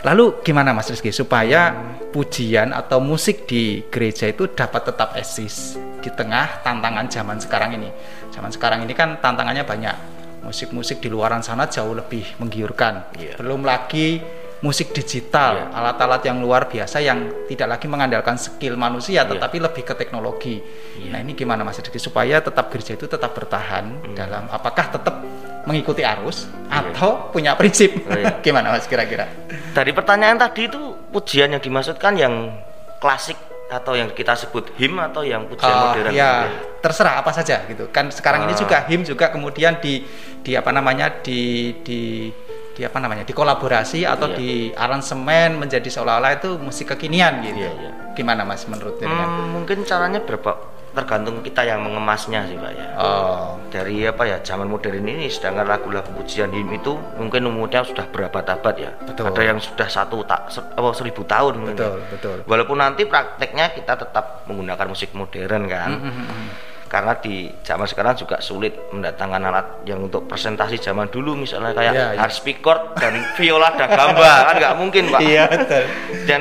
[SPEAKER 1] Lalu gimana Mas Rizky supaya pujian atau musik di gereja itu dapat tetap eksis di tengah tantangan zaman sekarang ini. Zaman sekarang ini kan tantangannya banyak. Musik-musik di luaran sana jauh lebih menggiurkan.
[SPEAKER 2] Iya.
[SPEAKER 1] Belum lagi musik digital,
[SPEAKER 2] Iya.
[SPEAKER 1] alat-alat yang luar biasa yang tidak lagi mengandalkan skill manusia
[SPEAKER 2] Iya.
[SPEAKER 1] tetapi lebih ke teknologi.
[SPEAKER 2] Iya.
[SPEAKER 1] Nah, ini gimana Mas Rizky supaya tetap gereja itu tetap bertahan
[SPEAKER 2] Hmm.
[SPEAKER 1] dalam apakah tetap mengikuti arus atau punya prinsip?
[SPEAKER 2] Oh, iya. [LAUGHS]
[SPEAKER 1] Gimana Mas kira-kira?
[SPEAKER 2] dari pertanyaan tadi itu pujian yang dimaksudkan yang klasik atau yang kita sebut him atau yang pujian
[SPEAKER 1] Oh,
[SPEAKER 2] modern
[SPEAKER 1] ya terserah apa saja gitu. Kan sekarang ini
[SPEAKER 2] Ah.
[SPEAKER 1] juga him juga kemudian di di apa namanya di di di apa namanya dikolaborasi atau
[SPEAKER 2] Iya.
[SPEAKER 1] di aransemen menjadi seolah-olah itu musik kekinian gitu.
[SPEAKER 2] Iya, iya.
[SPEAKER 1] Gimana Mas menurut jenengan?
[SPEAKER 2] Hmm, mungkin caranya berapa tergantung kita yang mengemasnya sih pak ya
[SPEAKER 1] Oh,
[SPEAKER 2] dari apa ya zaman modern ini sedangkan lagu-lagu pujian him itu mungkin umurnya sudah berabad-abad ya
[SPEAKER 1] Betul.
[SPEAKER 2] ada yang sudah satu tak se- apa, seribu tahun mungkin ya.
[SPEAKER 1] betul, betul.
[SPEAKER 2] walaupun nanti prakteknya kita tetap menggunakan musik modern kan
[SPEAKER 1] Mm-mm.
[SPEAKER 2] karena di zaman sekarang juga sulit mendatangkan alat yang untuk presentasi zaman dulu misalnya kayak
[SPEAKER 1] Iya, iya.
[SPEAKER 2] harpsichord dan [LAUGHS] viola da gamba kan nggak mungkin pak
[SPEAKER 1] Iya betul.
[SPEAKER 2] dan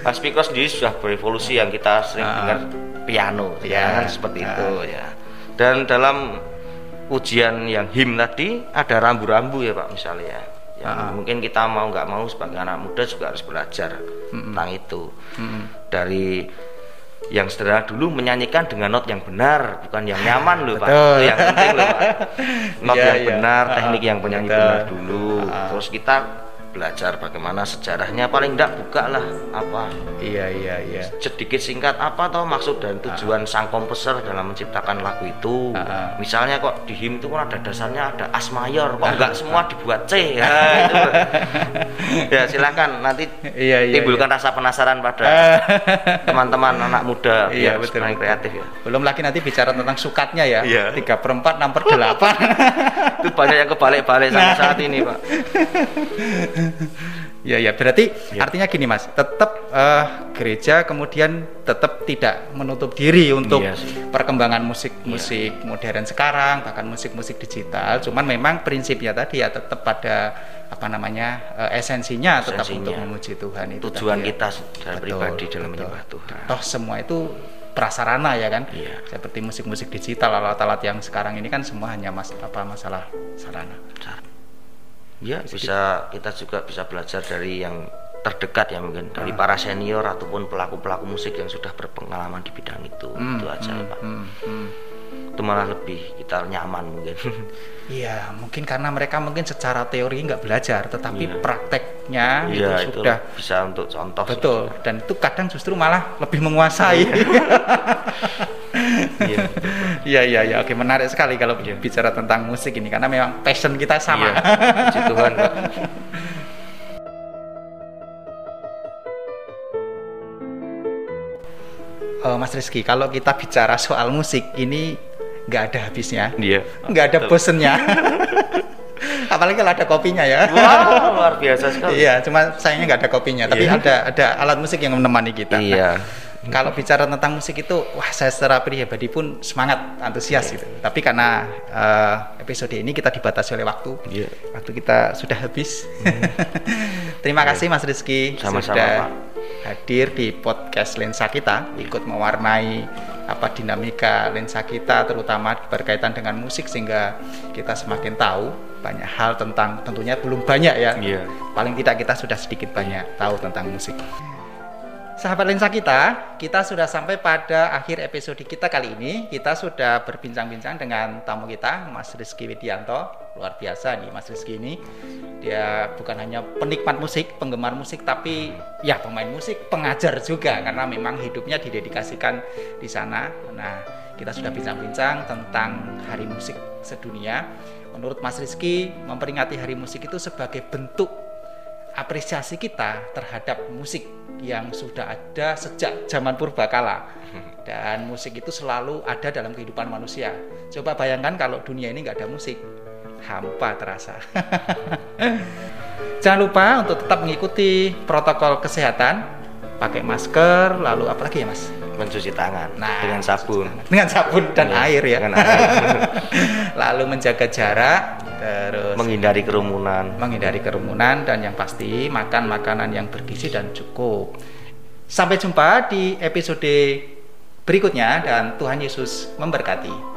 [SPEAKER 2] harpsichord sendiri sudah berevolusi yang kita sering
[SPEAKER 1] Ah.
[SPEAKER 2] dengar piano
[SPEAKER 1] Iya.
[SPEAKER 2] kan seperti
[SPEAKER 1] Ah.
[SPEAKER 2] itu ya dan dalam ujian yang him tadi ada rambu-rambu ya pak misalnya yang
[SPEAKER 1] Ah.
[SPEAKER 2] mungkin kita mau nggak mau sebagai anak muda juga harus belajar tentang itu
[SPEAKER 1] Mm-mm.
[SPEAKER 2] dari yang sederhana dulu menyanyikan dengan not yang benar bukan yang nyaman loh pak itu yang penting loh pak [LAUGHS] not
[SPEAKER 1] Iya,
[SPEAKER 2] yang
[SPEAKER 1] iya.
[SPEAKER 2] benar
[SPEAKER 1] Ah,
[SPEAKER 2] teknik yang penyanyi
[SPEAKER 1] betul.
[SPEAKER 2] benar dulu
[SPEAKER 1] Ah.
[SPEAKER 2] terus kita belajar bagaimana sejarahnya paling tidak buka lah apa
[SPEAKER 1] Iya iya iya.
[SPEAKER 2] sedikit singkat apa toh maksud dan tujuan sang komposer dalam menciptakan lagu itu
[SPEAKER 1] Ah.
[SPEAKER 2] misalnya kok di him itu kan ada dasarnya ada as mayor kok enggak semua dibuat C ya itu ya silakan nanti
[SPEAKER 1] Iya iya.
[SPEAKER 2] timbulkan rasa penasaran pada
[SPEAKER 1] iya.
[SPEAKER 2] teman-teman anak muda
[SPEAKER 1] Iya,
[SPEAKER 2] biar
[SPEAKER 1] betul, betul.
[SPEAKER 2] kreatif ya
[SPEAKER 1] Belum lagi nanti bicara tentang sukatnya ya.
[SPEAKER 2] Iya.
[SPEAKER 1] Tiga per empat, enam per delapan.
[SPEAKER 2] itu banyak yang kebalik-balik sampai
[SPEAKER 1] Nah.
[SPEAKER 2] saat ini pak [LAUGHS] [LAUGHS]
[SPEAKER 1] Ya ya berarti
[SPEAKER 2] Ya.
[SPEAKER 1] artinya gini mas, tetap eh, gereja kemudian tetap tidak menutup diri untuk
[SPEAKER 2] Iya sih.
[SPEAKER 1] perkembangan musik musik modern sekarang bahkan musik musik digital. Cuman memang prinsipnya tadi ya tetap pada apa namanya eh, esensinya tetap
[SPEAKER 2] Esensinya.
[SPEAKER 1] untuk memuji Tuhan itu.
[SPEAKER 2] tujuan
[SPEAKER 1] tadi ya.
[SPEAKER 2] kita secara
[SPEAKER 1] Betul,
[SPEAKER 2] pribadi dalam menyembah Tuhan
[SPEAKER 1] Toh semua itu prasarana ya kan,
[SPEAKER 2] Iya.
[SPEAKER 1] seperti musik-musik digital alat-alat yang sekarang ini kan semua hanya mas apa masalah sarana.
[SPEAKER 2] Ya, bisa kita juga bisa belajar dari yang terdekat ya mungkin dari para senior ataupun pelaku-pelaku musik yang sudah berpengalaman di bidang itu.
[SPEAKER 1] Hmm,
[SPEAKER 2] itu aja ya, Pak.
[SPEAKER 1] Hmm, hmm.
[SPEAKER 2] Itu malah lebih kita nyaman mungkin. [LAUGHS]
[SPEAKER 1] Iya, mungkin karena mereka mungkin secara teori nggak belajar, tetapi
[SPEAKER 2] Iya.
[SPEAKER 1] prakteknya
[SPEAKER 2] Iya,
[SPEAKER 1] itu
[SPEAKER 2] itu
[SPEAKER 1] sudah
[SPEAKER 2] bisa untuk contoh. sih.
[SPEAKER 1] betul. Dan itu kadang justru malah lebih menguasai. [LAUGHS]
[SPEAKER 2] Iya.
[SPEAKER 1] Iya, iya, iya. Oke, menarik sekali kalau
[SPEAKER 2] Iya.
[SPEAKER 1] bicara tentang musik ini karena memang passion kita sama.
[SPEAKER 2] Iya. Puji Tuhan, Pak. [LAUGHS]
[SPEAKER 1] Eh, Mas Rizky, kalau kita bicara soal musik ini nggak ada habisnya,
[SPEAKER 2] Iya.
[SPEAKER 1] nggak ada bosennya. [LAUGHS] Apalagi kalau ada kopinya ya.
[SPEAKER 2] Wah, luar biasa sekali.
[SPEAKER 1] Iya, cuma sayangnya nggak ada kopinya, tapi
[SPEAKER 2] Iya.
[SPEAKER 1] ada ada alat musik yang menemani kita.
[SPEAKER 2] Iya.
[SPEAKER 1] Kalau bicara tentang musik itu, wah saya secara pribadi pun semangat, antusias
[SPEAKER 2] Iya.
[SPEAKER 1] gitu. Tapi karena eh, episode ini kita dibatasi oleh waktu,
[SPEAKER 2] Iya.
[SPEAKER 1] waktu kita sudah habis. [LAUGHS] Terima kasih Mas Rizky
[SPEAKER 2] Iya. Sama-sama,
[SPEAKER 1] sudah
[SPEAKER 2] Pak.
[SPEAKER 1] hadir di podcast lensa kita, ikut mewarnai apa dinamika lensa kita, terutama berkaitan dengan musik sehingga kita semakin tahu banyak hal tentang tentunya belum banyak ya.
[SPEAKER 2] Iya.
[SPEAKER 1] Paling tidak kita sudah sedikit banyak tahu tentang musik. Sahabat lensa kita, kita sudah sampai pada akhir episode kita kali ini. Kita sudah berbincang-bincang dengan tamu kita, Mas Rizky Widianto. Luar biasa nih Mas Rizky ini. Dia bukan hanya penikmat musik, penggemar musik, tapi ya pemain musik, pengajar juga karena memang hidupnya didedikasikan di sana. Nah, kita sudah bincang-bincang tentang Hari Musik Sedunia. Menurut Mas Rizky, memperingati Hari Musik itu sebagai bentuk apresiasi kita terhadap musik yang sudah ada sejak zaman purbakala [LAUGHS] dan musik itu selalu ada dalam kehidupan manusia. Coba bayangkan kalau dunia ini nggak ada musik, hampa terasa. [LAUGHS] Jangan lupa untuk tetap mengikuti protokol kesehatan, pakai masker, lalu apa lagi ya mas?
[SPEAKER 2] Mencuci tangan
[SPEAKER 1] Nah,
[SPEAKER 2] dengan sabun
[SPEAKER 1] Dengan sabun dan
[SPEAKER 2] Iya,
[SPEAKER 1] air ya.
[SPEAKER 2] dengan air. [LAUGHS]
[SPEAKER 1] lalu menjaga jarak, terus
[SPEAKER 2] menghindari kerumunan
[SPEAKER 1] menghindari kerumunan dan yang pasti makan makanan yang bergizi dan cukup. Sampai jumpa di episode berikutnya dan Tuhan Yesus memberkati.